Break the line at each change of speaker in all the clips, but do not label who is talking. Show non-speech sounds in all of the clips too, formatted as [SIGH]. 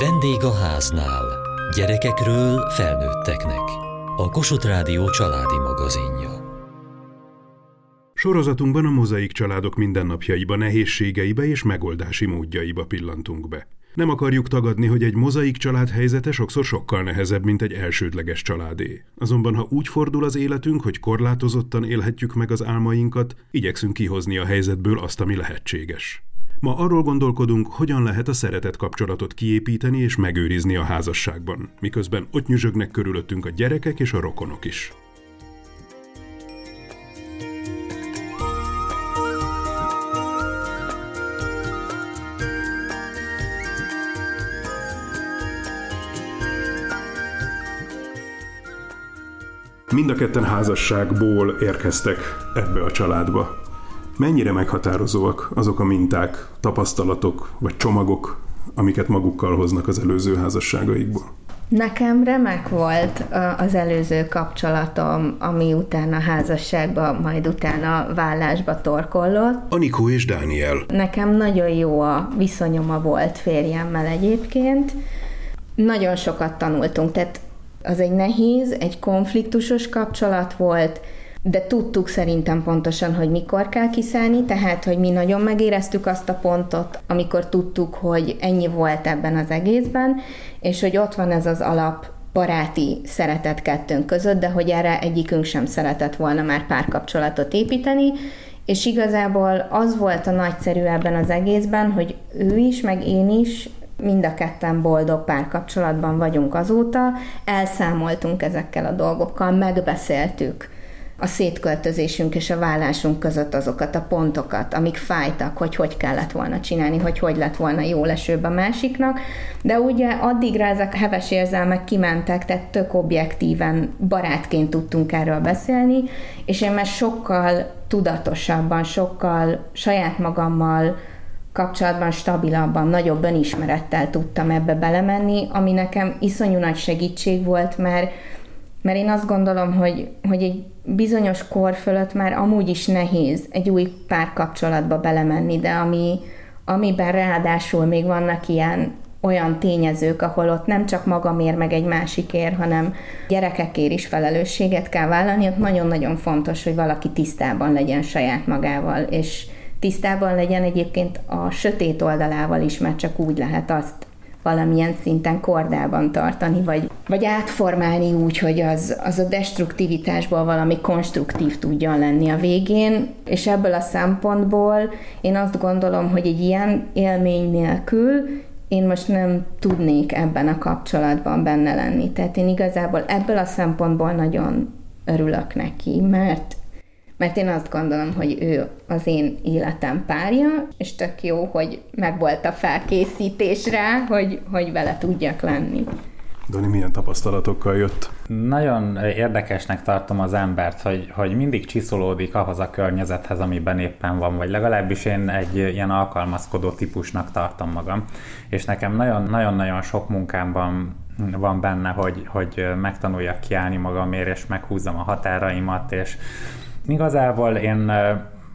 Vendég a háznál. Gyerekekről felnőtteknek. A Kossuth Rádió családi magazinja.
Sorozatunkban a mozaik családok mindennapjaiba, nehézségeibe és megoldási módjaiba pillantunk be. Nem akarjuk tagadni, hogy egy mozaik család helyzete sokszor sokkal nehezebb, mint egy elsődleges családé. Azonban, ha úgy fordul az életünk, hogy korlátozottan élhetjük meg az álmainkat, igyekszünk kihozni a helyzetből azt, ami lehetséges. Ma arról gondolkodunk, hogyan lehet a szeretet kapcsolatot kiépíteni és megőrizni a házasságban, miközben ott nyüzsögnek körülöttünk a gyerekek és a rokonok is. Mind a ketten házasságból érkeztek ebbe a családba. Mennyire meghatározóak azok a minták, tapasztalatok vagy csomagok, amiket magukkal hoznak az előző házasságaikból?
Nekem remek volt az előző kapcsolatom, ami utána házasságba, majd utána vállásba torkollott.
Anikó és Dániel.
Nekem nagyon jó a viszonyom volt férjemmel egyébként. Nagyon sokat tanultunk, tehát az egy nehéz, egy konfliktusos kapcsolat volt, de tudtuk szerintem pontosan, hogy mikor kell kiszállni, tehát, hogy mi nagyon megéreztük azt a pontot, amikor tudtuk, hogy ennyi volt ebben az egészben, és hogy ott van ez az alap baráti szeretet kettőnk között, de hogy erre egyikünk sem szeretett volna már párkapcsolatot építeni, és igazából az volt a nagyszerű ebben az egészben, hogy ő is, meg én is mind a ketten boldog párkapcsolatban vagyunk azóta, elszámoltunk ezekkel a dolgokkal, megbeszéltük a szétköltözésünk és a vállásunk között azokat a pontokat, amik fájtak, hogy hogy kellett volna csinálni, hogy hogy lett volna jó lesőbb a másiknak, de ugye addigra ezek heves érzelmek kimentek, tehát tök objektíven barátként tudtunk erről beszélni, és én már sokkal tudatosabban, sokkal saját magammal kapcsolatban stabilabban, nagyobb önismerettel tudtam ebbe belemenni, ami nekem iszonyú nagy segítség volt, mert, mert én azt gondolom, hogy, hogy egy bizonyos kor fölött már amúgy is nehéz egy új párkapcsolatba belemenni, de ami, amiben ráadásul még vannak ilyen olyan tényezők, ahol ott nem csak magamért meg egy másikért, hanem gyerekekért is felelősséget kell vállalni, ott nagyon-nagyon fontos, hogy valaki tisztában legyen saját magával, és tisztában legyen egyébként a sötét oldalával is, mert csak úgy lehet azt valamilyen szinten kordában tartani, vagy, vagy átformálni úgy, hogy az, az a destruktivitásból valami konstruktív tudjon lenni a végén, és ebből a szempontból én azt gondolom, hogy egy ilyen élmény nélkül én most nem tudnék ebben a kapcsolatban benne lenni. Tehát én igazából ebből a szempontból nagyon örülök neki, mert mert én azt gondolom, hogy ő az én életem párja, és tök jó, hogy megvolt a felkészítés rá, hogy, hogy vele tudjak lenni.
Dani, milyen tapasztalatokkal jött?
Nagyon érdekesnek tartom az embert, hogy, hogy mindig csiszolódik ahhoz a környezethez, amiben éppen van, vagy legalábbis én egy ilyen alkalmazkodó típusnak tartom magam. És nekem nagyon-nagyon sok munkámban van benne, hogy, hogy megtanuljak kiállni magamért, és meghúzzam a határaimat, és Igazából én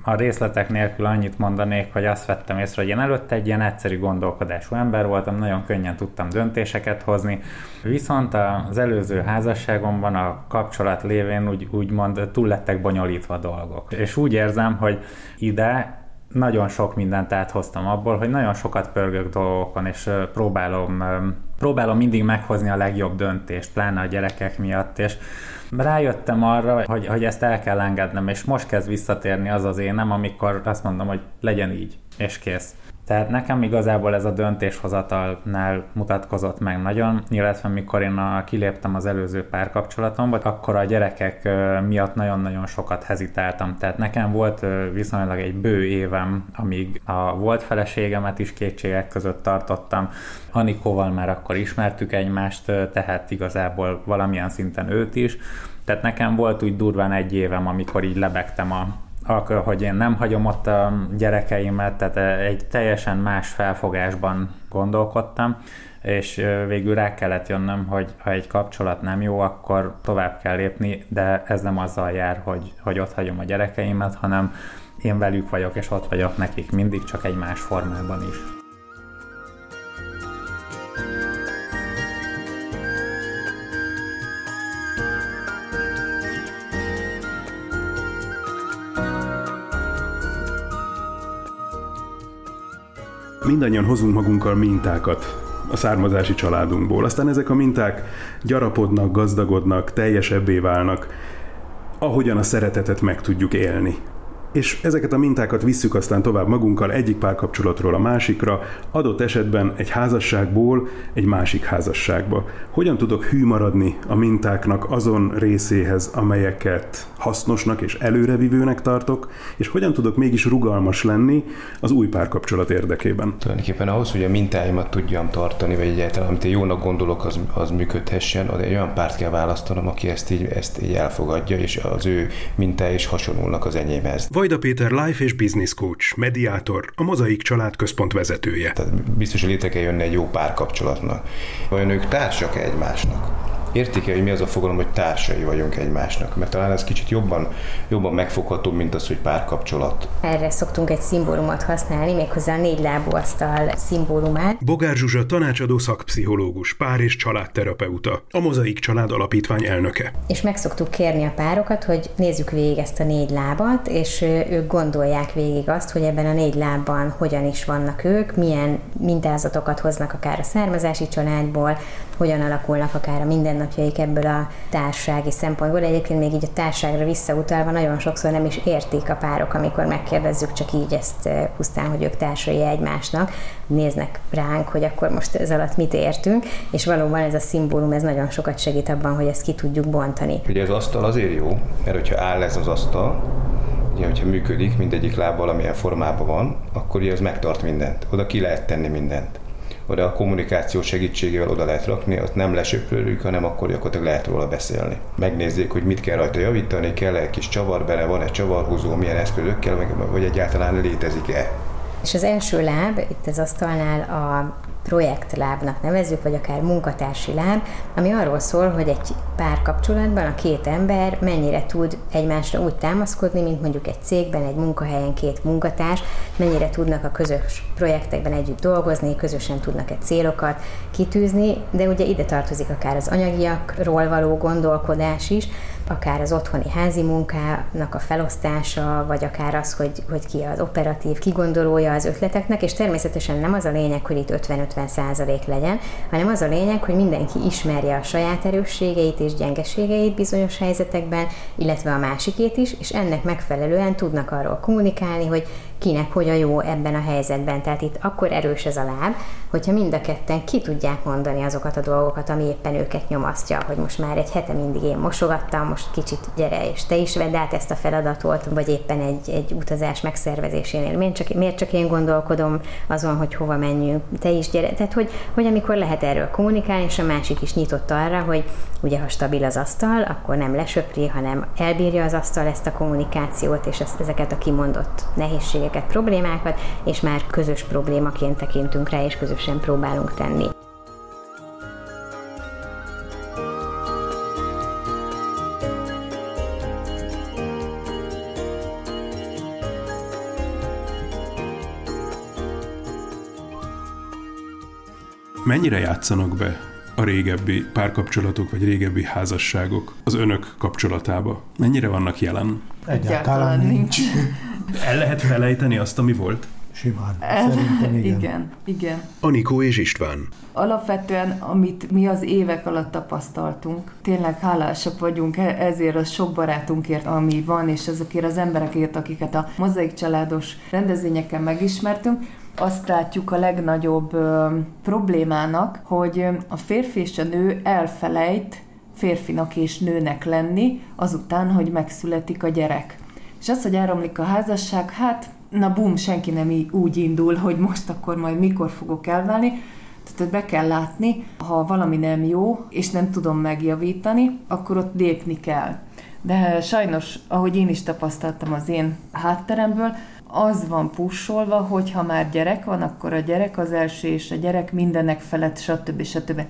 a részletek nélkül annyit mondanék, hogy azt vettem észre, hogy én előtte egy ilyen egyszerű gondolkodású ember voltam, nagyon könnyen tudtam döntéseket hozni, viszont az előző házasságomban a kapcsolat lévén úgy, úgymond túl lettek bonyolítva dolgok. És úgy érzem, hogy ide nagyon sok mindent áthoztam abból, hogy nagyon sokat pörgök dolgokon, és próbálom, próbálom mindig meghozni a legjobb döntést, pláne a gyerekek miatt, és rájöttem arra, hogy, hogy ezt el kell engednem, és most kezd visszatérni az az énem, amikor azt mondom, hogy legyen így, és kész. Tehát nekem igazából ez a döntéshozatalnál mutatkozott meg nagyon, illetve mikor én a, kiléptem az előző párkapcsolatomba, akkor a gyerekek miatt nagyon-nagyon sokat hezitáltam. Tehát nekem volt viszonylag egy bő évem, amíg a volt feleségemet is kétségek között tartottam. Anikóval már akkor ismertük egymást, tehát igazából valamilyen szinten őt is. Tehát nekem volt úgy durván egy évem, amikor így lebegtem a, akkor, hogy én nem hagyom ott a gyerekeimet, tehát egy teljesen más felfogásban gondolkodtam, és végül rá kellett jönnöm, hogy ha egy kapcsolat nem jó, akkor tovább kell lépni, de ez nem azzal jár, hogy, hogy ott hagyom a gyerekeimet, hanem én velük vagyok, és ott vagyok nekik mindig, csak egy más formában is.
Mindannyian hozunk magunkkal mintákat a származási családunkból. Aztán ezek a minták gyarapodnak, gazdagodnak, teljesebbé válnak, ahogyan a szeretetet meg tudjuk élni és ezeket a mintákat visszük aztán tovább magunkkal egyik párkapcsolatról a másikra, adott esetben egy házasságból egy másik házasságba. Hogyan tudok hű maradni a mintáknak azon részéhez, amelyeket hasznosnak és előrevivőnek tartok, és hogyan tudok mégis rugalmas lenni az új párkapcsolat érdekében?
Tulajdonképpen ahhoz, hogy a mintáimat tudjam tartani, vagy egyáltalán, amit én jónak gondolok, az, az működhessen, egy olyan párt kell választanom, aki ezt így, ezt így elfogadja, és az ő mintái is hasonlulnak az enyémhez.
Vajda Péter life és business coach, mediátor, a Mozaik Család Központ vezetője.
Tehát biztos, hogy létre kell jönni egy jó párkapcsolatnak. Vajon ők társak egymásnak? Értik hogy mi az a fogalom, hogy társai vagyunk egymásnak, mert talán ez kicsit jobban, jobban megfogható, mint az, hogy párkapcsolat.
Erre szoktunk egy szimbólumot használni, méghozzá a négy lábú asztal szimbólumát.
Bogár Zsuzsa tanácsadó szakpszichológus, pár és családterapeuta, a Mozaik Család Alapítvány elnöke.
És meg szoktuk kérni a párokat, hogy nézzük végig ezt a négy lábat, és ők gondolják végig azt, hogy ebben a négy lábban hogyan is vannak ők, milyen mintázatokat hoznak akár a származási családból, hogyan alakulnak akár a mindennapjaik ebből a társasági szempontból. Egyébként még így a társaságra visszautalva nagyon sokszor nem is értik a párok, amikor megkérdezzük csak így ezt pusztán, hogy ők társai egymásnak, néznek ránk, hogy akkor most ez alatt mit értünk, és valóban ez a szimbólum, ez nagyon sokat segít abban, hogy ezt ki tudjuk bontani.
Ugye az asztal azért jó, mert hogyha áll ez az asztal, ugye, hogyha működik, mindegyik láb valamilyen formában van, akkor ugye az megtart mindent. Oda ki lehet tenni mindent oda a kommunikáció segítségével oda lehet rakni, ott nem lesöprőjük, hanem akkor gyakorlatilag lehet róla beszélni. Megnézzék, hogy mit kell rajta javítani, kell egy kis csavar bele, van egy csavarhúzó, milyen eszközökkel, vagy egyáltalán létezik-e.
És az első láb, itt az asztalnál a projektlábnak nevezzük, vagy akár munkatársi láb, ami arról szól, hogy egy pár kapcsolatban a két ember mennyire tud egymásra úgy támaszkodni, mint mondjuk egy cégben, egy munkahelyen két munkatárs, mennyire tudnak a közös projektekben együtt dolgozni, közösen tudnak egy célokat kitűzni, de ugye ide tartozik akár az anyagiakról való gondolkodás is, akár az otthoni házi munkának a felosztása, vagy akár az, hogy, hogy ki az operatív kigondolója az ötleteknek, és természetesen nem az a lényeg, hogy itt 50-50 százalék legyen, hanem az a lényeg, hogy mindenki ismerje a saját erősségeit és gyengeségeit bizonyos helyzetekben, illetve a másikét is, és ennek megfelelően tudnak arról kommunikálni, hogy kinek hogy a jó ebben a helyzetben. Tehát itt akkor erős ez a láb, hogyha mind a ketten ki tudják mondani azokat a dolgokat, ami éppen őket nyomasztja, hogy most már egy hete mindig én mosogattam, most kicsit gyere, és te is vedd át ezt a feladatot, vagy éppen egy, egy utazás megszervezésénél. Miért csak, miért csak én gondolkodom azon, hogy hova menjünk, te is gyere. Tehát, hogy, hogy amikor lehet erről kommunikálni, és a másik is nyitott arra, hogy ugye ha stabil az asztal, akkor nem lesöpri, hanem elbírja az asztal ezt a kommunikációt, és ezt, ezeket a kimondott nehézségeket, problémákat, és már közös problémaként tekintünk rá, és közösen próbálunk tenni.
Mennyire játszanak be a régebbi párkapcsolatok vagy régebbi házasságok az önök kapcsolatába? Mennyire vannak jelen?
Egyáltalán nincs.
El lehet felejteni azt, ami volt?
Simán. Szerintem igen.
igen. Igen,
Anikó és István.
Alapvetően, amit mi az évek alatt tapasztaltunk, tényleg hálásak vagyunk e- ezért a sok barátunkért, ami van, és azokért az emberekért, akiket a mozaik családos rendezvényeken megismertünk, azt látjuk a legnagyobb ö, problémának, hogy a férfi és a nő elfelejt férfinak és nőnek lenni azután, hogy megszületik a gyerek. És az, hogy elromlik a házasság, hát na bum, senki nem úgy indul, hogy most akkor majd mikor fogok elválni, tehát be kell látni, ha valami nem jó, és nem tudom megjavítani, akkor ott lépni kell. De sajnos, ahogy én is tapasztaltam az én hátteremből, az van pusolva, hogy ha már gyerek van, akkor a gyerek az első, és a gyerek mindenek felett, stb. stb.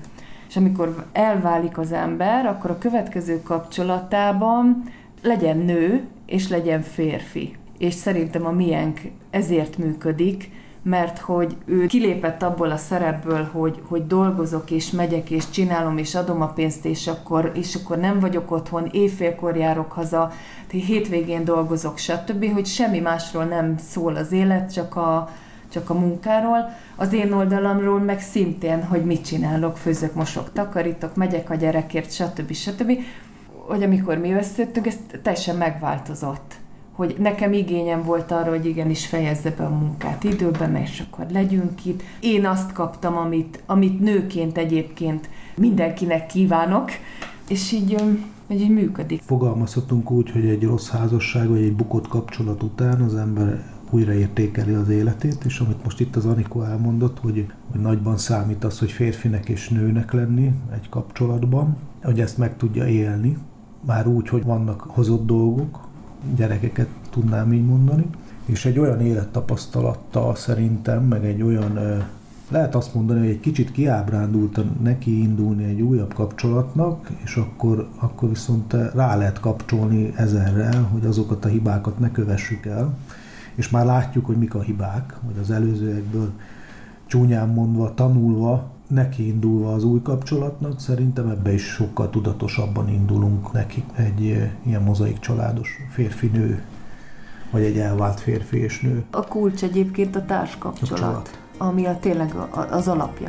És amikor elválik az ember, akkor a következő kapcsolatában legyen nő, és legyen férfi. És szerintem a miénk ezért működik, mert hogy ő kilépett abból a szerepből, hogy, hogy dolgozok, és megyek, és csinálom, és adom a pénzt, és akkor, és akkor nem vagyok otthon, éjfélkor járok haza, hétvégén dolgozok, stb., hogy semmi másról nem szól az élet, csak a, csak a munkáról. Az én oldalamról meg szintén, hogy mit csinálok, főzök, mosok, takarítok, megyek a gyerekért, stb. stb. Hogy amikor mi összettünk, ez teljesen megváltozott hogy nekem igényem volt arra, hogy igenis fejezze be a munkát időben, és akkor legyünk itt. Én azt kaptam, amit, amit nőként egyébként mindenkinek kívánok, és így, hogy így működik.
Fogalmazhatunk úgy, hogy egy rossz házasság vagy egy bukott kapcsolat után az ember újraértékeli az életét, és amit most itt az Anikó elmondott, hogy, hogy nagyban számít az, hogy férfinek és nőnek lenni egy kapcsolatban, hogy ezt meg tudja élni, már úgy, hogy vannak hozott dolgok, gyerekeket tudnám így mondani, és egy olyan élettapasztalattal szerintem, meg egy olyan, lehet azt mondani, hogy egy kicsit kiábrándult neki indulni egy újabb kapcsolatnak, és akkor, akkor viszont rá lehet kapcsolni ezerrel, hogy azokat a hibákat ne kövessük el, és már látjuk, hogy mik a hibák, vagy az előzőekből csúnyán mondva, tanulva, neki indulva az új kapcsolatnak, szerintem ebbe is sokkal tudatosabban indulunk neki egy ilyen mozaik családos férfi-nő, vagy egy elvált férfi és nő.
A kulcs egyébként a társkapcsolat, kapcsolat. ami a tényleg az alapja.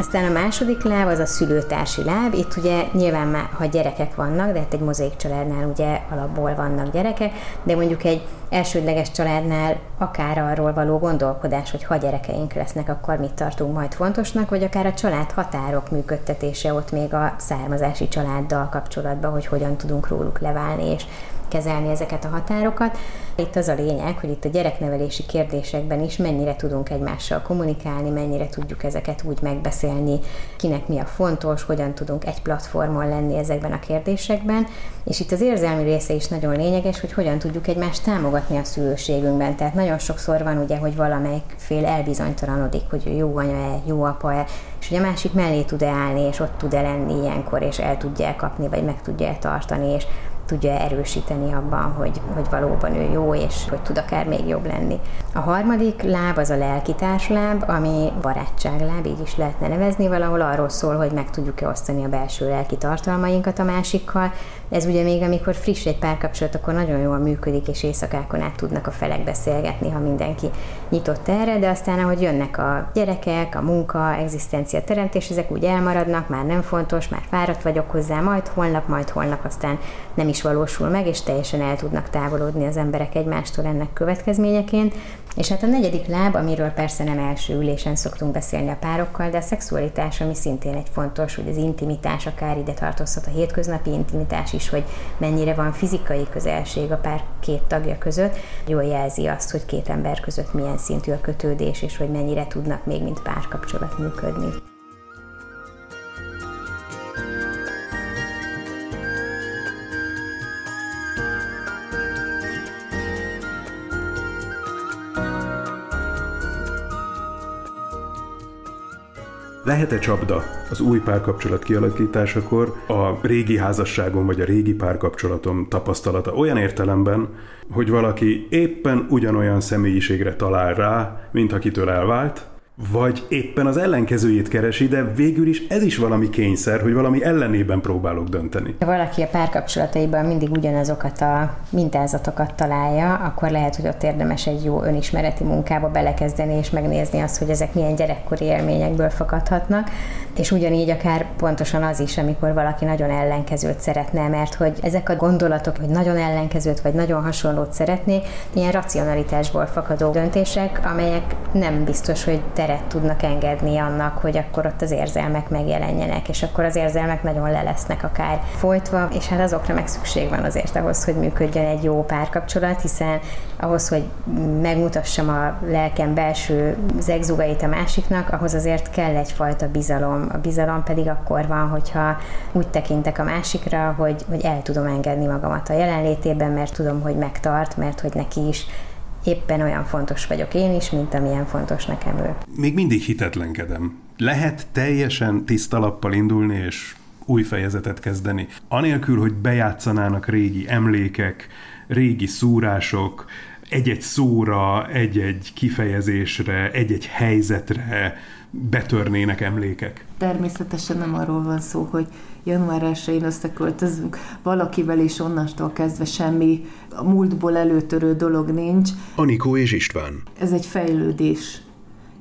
Aztán a második láb az a szülőtársi láb. Itt ugye nyilván már, ha gyerekek vannak, de hát egy mozaik családnál ugye alapból vannak gyerekek, de mondjuk egy elsődleges családnál akár arról való gondolkodás, hogy ha gyerekeink lesznek, akkor mit tartunk majd fontosnak, vagy akár a család határok működtetése ott még a származási családdal kapcsolatban, hogy hogyan tudunk róluk leválni, és kezelni ezeket a határokat. Itt az a lényeg, hogy itt a gyereknevelési kérdésekben is mennyire tudunk egymással kommunikálni, mennyire tudjuk ezeket úgy megbeszélni, kinek mi a fontos, hogyan tudunk egy platformon lenni ezekben a kérdésekben, és itt az érzelmi része is nagyon lényeges, hogy hogyan tudjuk egymást támogatni a szülőségünkben. Tehát nagyon sokszor van ugye, hogy valamelyik fél elbizonytalanodik, hogy jó anya-e, jó apa-e, és hogy a másik mellé tud-e állni, és ott tud-e lenni ilyenkor, és el tudja kapni, vagy meg tudja tartani, és tudja erősíteni abban, hogy, hogy valóban ő jó, és hogy tud akár még jobb lenni. A harmadik láb az a lelkitársláb, ami barátságláb, így is lehetne nevezni, valahol arról szól, hogy meg tudjuk-e osztani a belső lelki tartalmainkat a másikkal. Ez ugye még amikor friss egy párkapcsolat, akkor nagyon jól működik, és éjszakákon át tudnak a felek beszélgetni, ha mindenki nyitott erre, de aztán ahogy jönnek a gyerekek, a munka, egzisztencia teremtés, ezek úgy elmaradnak, már nem fontos, már fáradt vagyok hozzá, majd holnap, majd holnap, aztán nem is valósul meg, és teljesen el tudnak távolodni az emberek egymástól ennek következményeként. És hát a negyedik láb, amiről persze nem első ülésen szoktunk beszélni a párokkal, de a szexualitás, ami szintén egy fontos, hogy az intimitás akár ide tartozhat a hétköznapi intimitás is, hogy mennyire van fizikai közelség a pár két tagja között, jól jelzi azt, hogy két ember között milyen szintű a kötődés, és hogy mennyire tudnak még mint párkapcsolat működni.
Lehet-e csapda az új párkapcsolat kialakításakor? A régi házasságom vagy a régi párkapcsolatom tapasztalata olyan értelemben, hogy valaki éppen ugyanolyan személyiségre talál rá, mint akitől elvált, vagy éppen az ellenkezőjét keresi, de végül is ez is valami kényszer, hogy valami ellenében próbálok dönteni.
Ha valaki a párkapcsolataiban mindig ugyanazokat a mintázatokat találja, akkor lehet, hogy ott érdemes egy jó önismereti munkába belekezdeni és megnézni azt, hogy ezek milyen gyerekkori élményekből fakadhatnak, és ugyanígy akár pontosan az is, amikor valaki nagyon ellenkezőt szeretne, mert hogy ezek a gondolatok, hogy nagyon ellenkezőt vagy nagyon hasonlót szeretné, ilyen racionalitásból fakadó döntések, amelyek nem biztos, hogy ter teret tudnak engedni annak, hogy akkor ott az érzelmek megjelenjenek, és akkor az érzelmek nagyon le lesznek akár folytva, és hát azokra meg szükség van azért ahhoz, hogy működjön egy jó párkapcsolat, hiszen ahhoz, hogy megmutassam a lelkem belső zegzugait a másiknak, ahhoz azért kell egyfajta bizalom. A bizalom pedig akkor van, hogyha úgy tekintek a másikra, hogy, hogy el tudom engedni magamat a jelenlétében, mert tudom, hogy megtart, mert hogy neki is éppen olyan fontos vagyok én is, mint amilyen fontos nekem ő.
Még mindig hitetlenkedem. Lehet teljesen tiszta lappal indulni, és új fejezetet kezdeni, anélkül, hogy bejátszanának régi emlékek, régi szúrások, egy-egy szóra, egy-egy kifejezésre, egy-egy helyzetre betörnének emlékek?
Természetesen nem arról van szó, hogy január 1-én összeköltözünk valakivel, és onnastól kezdve semmi a múltból előtörő dolog nincs.
Anikó és István.
Ez egy fejlődés,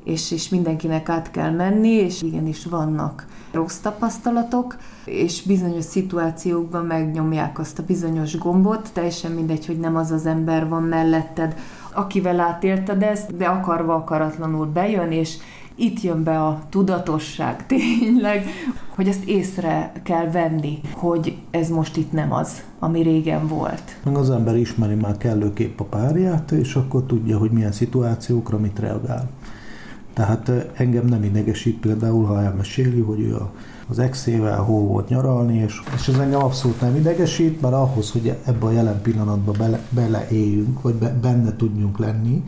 és, és mindenkinek át kell menni, és igenis vannak rossz tapasztalatok, és bizonyos szituációkban megnyomják azt a bizonyos gombot, teljesen mindegy, hogy nem az az ember van melletted, akivel átélted ezt, de akarva akaratlanul bejön, és itt jön be a tudatosság [LAUGHS] tényleg, hogy ezt észre kell venni, hogy ez most itt nem az, ami régen volt.
Meg az ember ismeri már kellőképp a párját, és akkor tudja, hogy milyen szituációkra mit reagál. Tehát engem nem idegesít például, ha elmeséli, hogy ő a, az exével hol volt nyaralni, és, és ez engem abszolút nem idegesít, mert ahhoz, hogy ebbe a jelen pillanatban bele, beleéljünk, vagy be, benne tudjunk lenni,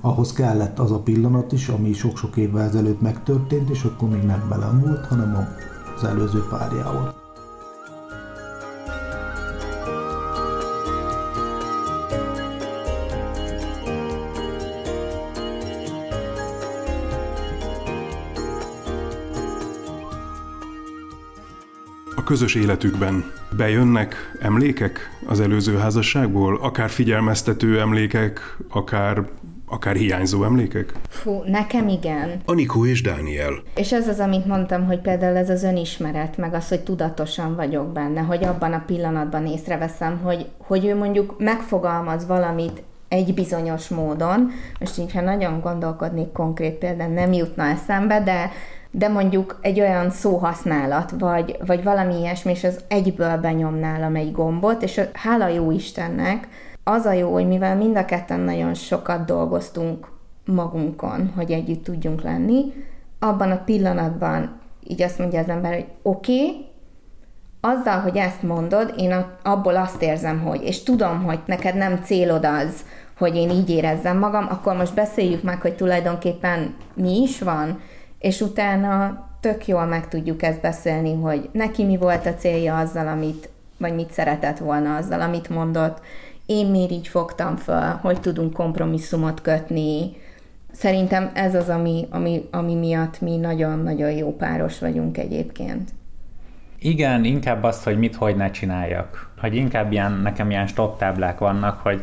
ahhoz kellett az a pillanat is, ami sok-sok évvel ezelőtt megtörtént, és akkor még nem velem volt, hanem az előző párjával.
Közös életükben bejönnek emlékek az előző házasságból? Akár figyelmeztető emlékek, akár akár hiányzó emlékek?
Fú, nekem igen.
Anikó és Dániel.
És ez az, amit mondtam, hogy például ez az önismeret, meg az, hogy tudatosan vagyok benne, hogy abban a pillanatban észreveszem, hogy, hogy ő mondjuk megfogalmaz valamit egy bizonyos módon, most így, ha nagyon gondolkodnék konkrét például nem jutna eszembe, de de mondjuk egy olyan szóhasználat, vagy, vagy valami ilyesmi, és az egyből benyom nálam egy gombot, és hála jó Istennek, az a jó, hogy mivel mind a ketten nagyon sokat dolgoztunk magunkon, hogy együtt tudjunk lenni, abban a pillanatban így azt mondja az ember, hogy oké, okay, azzal, hogy ezt mondod, én abból azt érzem, hogy, és tudom, hogy neked nem célod az, hogy én így érezzem magam, akkor most beszéljük meg, hogy tulajdonképpen mi is van, és utána tök jól meg tudjuk ezt beszélni, hogy neki mi volt a célja azzal, amit, vagy mit szeretett volna azzal, amit mondott, én miért így fogtam fel, hogy tudunk kompromisszumot kötni. Szerintem ez az, ami, ami, ami miatt mi nagyon-nagyon jó páros vagyunk egyébként.
Igen, inkább azt, hogy mit, hogy ne csináljak. Hogy inkább ilyen, nekem ilyen stop táblák vannak, hogy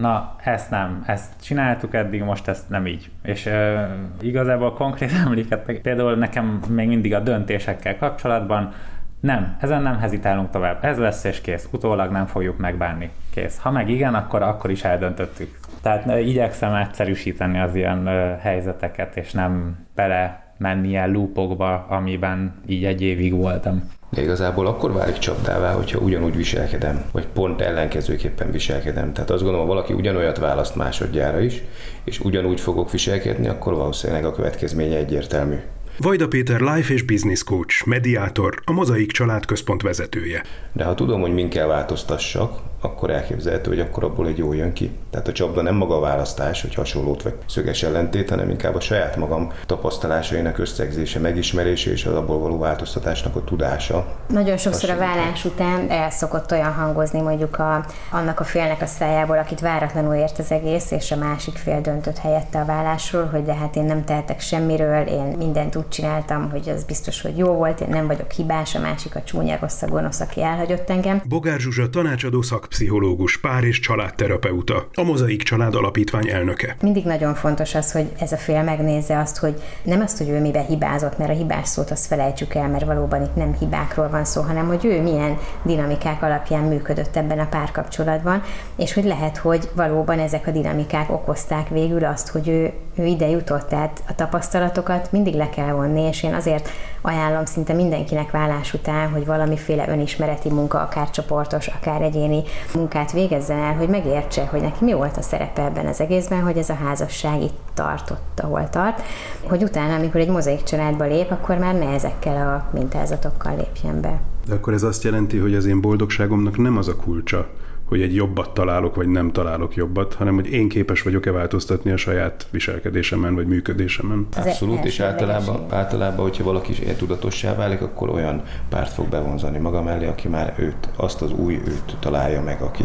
na, ezt nem, ezt csináltuk eddig, most ezt nem így. És uh, igazából konkrét [LAUGHS] emléket, például nekem még mindig a döntésekkel kapcsolatban nem, ezen nem hezitálunk tovább. Ez lesz és kész. Utólag nem fogjuk megbánni. Kész. Ha meg igen, akkor akkor is eldöntöttük. Tehát igyekszem egyszerűsíteni az ilyen helyzeteket, és nem bele menni ilyen lúpokba, amiben így egy évig voltam.
De igazából akkor válik csapdává, hogyha ugyanúgy viselkedem, vagy pont ellenkezőképpen viselkedem. Tehát azt gondolom, ha valaki ugyanolyat választ másodjára is, és ugyanúgy fogok viselkedni, akkor valószínűleg a következménye egyértelmű.
Vajda Péter life és business coach, mediátor, a Mozaik Család Központ vezetője.
De ha tudom, hogy min kell változtassak, akkor elképzelhető, hogy akkor abból egy jó jön ki. Tehát a csapda nem maga a választás, hogy hasonlót vagy szöges ellentét, hanem inkább a saját magam tapasztalásainak összegzése, megismerése és az abból való változtatásnak a tudása.
Nagyon sokszor a vállás után el szokott olyan hangozni mondjuk a, annak a félnek a szájából, akit váratlanul ért az egész, és a másik fél döntött helyette a vállásról, hogy de hát én nem tehetek semmiről, én mindent úgy csináltam, hogy az biztos, hogy jó volt, én nem vagyok hibás, a másik a csúnya, rossz, a gonosz, aki elhagyott engem.
Bogár Zsuzsa tanácsadó szak pszichológus, pár és családterapeuta, a Mozaik Család Alapítvány elnöke.
Mindig nagyon fontos az, hogy ez a fél megnézze azt, hogy nem azt, hogy ő mibe hibázott, mert a hibás szót azt felejtsük el, mert valóban itt nem hibákról van szó, hanem hogy ő milyen dinamikák alapján működött ebben a párkapcsolatban, és hogy lehet, hogy valóban ezek a dinamikák okozták végül azt, hogy ő, ő ide jutott. Tehát a tapasztalatokat mindig le kell vonni, és én azért ajánlom szinte mindenkinek vállás után, hogy valamiféle önismereti munka, akár csoportos, akár egyéni munkát végezzen el, hogy megértse, hogy neki mi volt a szerepe ebben az egészben, hogy ez a házasság itt tartott, ahol tart, hogy utána, amikor egy mozaik családba lép, akkor már ne ezekkel a mintázatokkal lépjen be.
De akkor ez azt jelenti, hogy az én boldogságomnak nem az a kulcsa, hogy egy jobbat találok, vagy nem találok jobbat, hanem hogy én képes vagyok-e változtatni a saját viselkedésemen, vagy működésemen.
Abszolút, és általában, általában, hogyha valaki is tudatossá válik, akkor olyan párt fog bevonzani maga mellé, aki már őt, azt az új őt találja meg, aki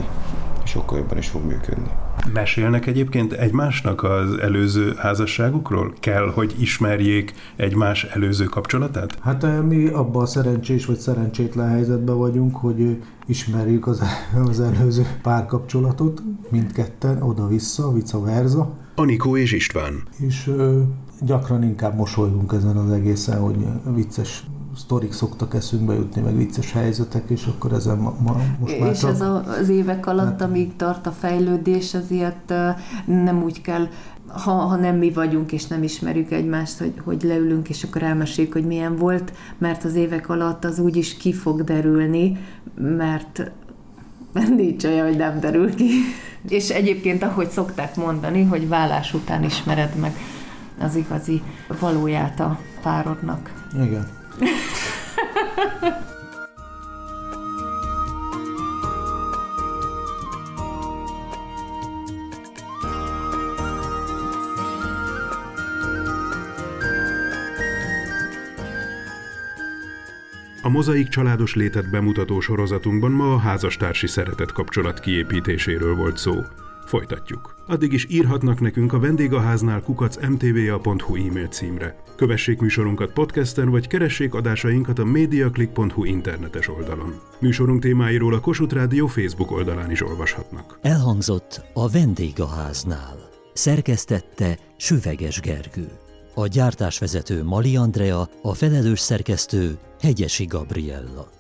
sokkal jobban is fog működni.
Mesélnek egyébként egymásnak az előző házasságukról? Kell, hogy ismerjék egymás előző kapcsolatát?
Hát eh, mi abban a szerencsés vagy szerencsétlen helyzetben vagyunk, hogy eh, ismerjük az, [LAUGHS] az előző párkapcsolatot, mindketten, oda-vissza, vice versa.
Anikó és István.
És ö, gyakran inkább mosolygunk ezen az egészen, hogy vicces sztorik szoktak eszünkbe jutni, meg vicces helyzetek, és akkor ezen ma, ma most már
És
csak...
ez a, az évek alatt, hát, amíg tart a fejlődés, azért nem úgy kell ha, ha nem mi vagyunk, és nem ismerjük egymást, hogy, hogy leülünk, és akkor elmeséljük, hogy milyen volt, mert az évek alatt az úgy is ki fog derülni, mert nincs olyan, hogy nem derül ki. És egyébként, ahogy szokták mondani, hogy vállás után ismered meg az igazi valóját a párodnak.
Igen.
A mozaik családos létet bemutató sorozatunkban ma a házastársi szeretet kapcsolat kiépítéséről volt szó. Folytatjuk. Addig is írhatnak nekünk a vendégháznál kukac mtva.hu e-mail címre. Kövessék műsorunkat podcasten, vagy keressék adásainkat a mediaclick.hu internetes oldalon. Műsorunk témáiról a Kossuth Rádió Facebook oldalán is olvashatnak.
Elhangzott a vendégháznál. Szerkesztette Süveges Gergő. A gyártásvezető Mali Andrea, a felelős szerkesztő Hegyesi Gabriella.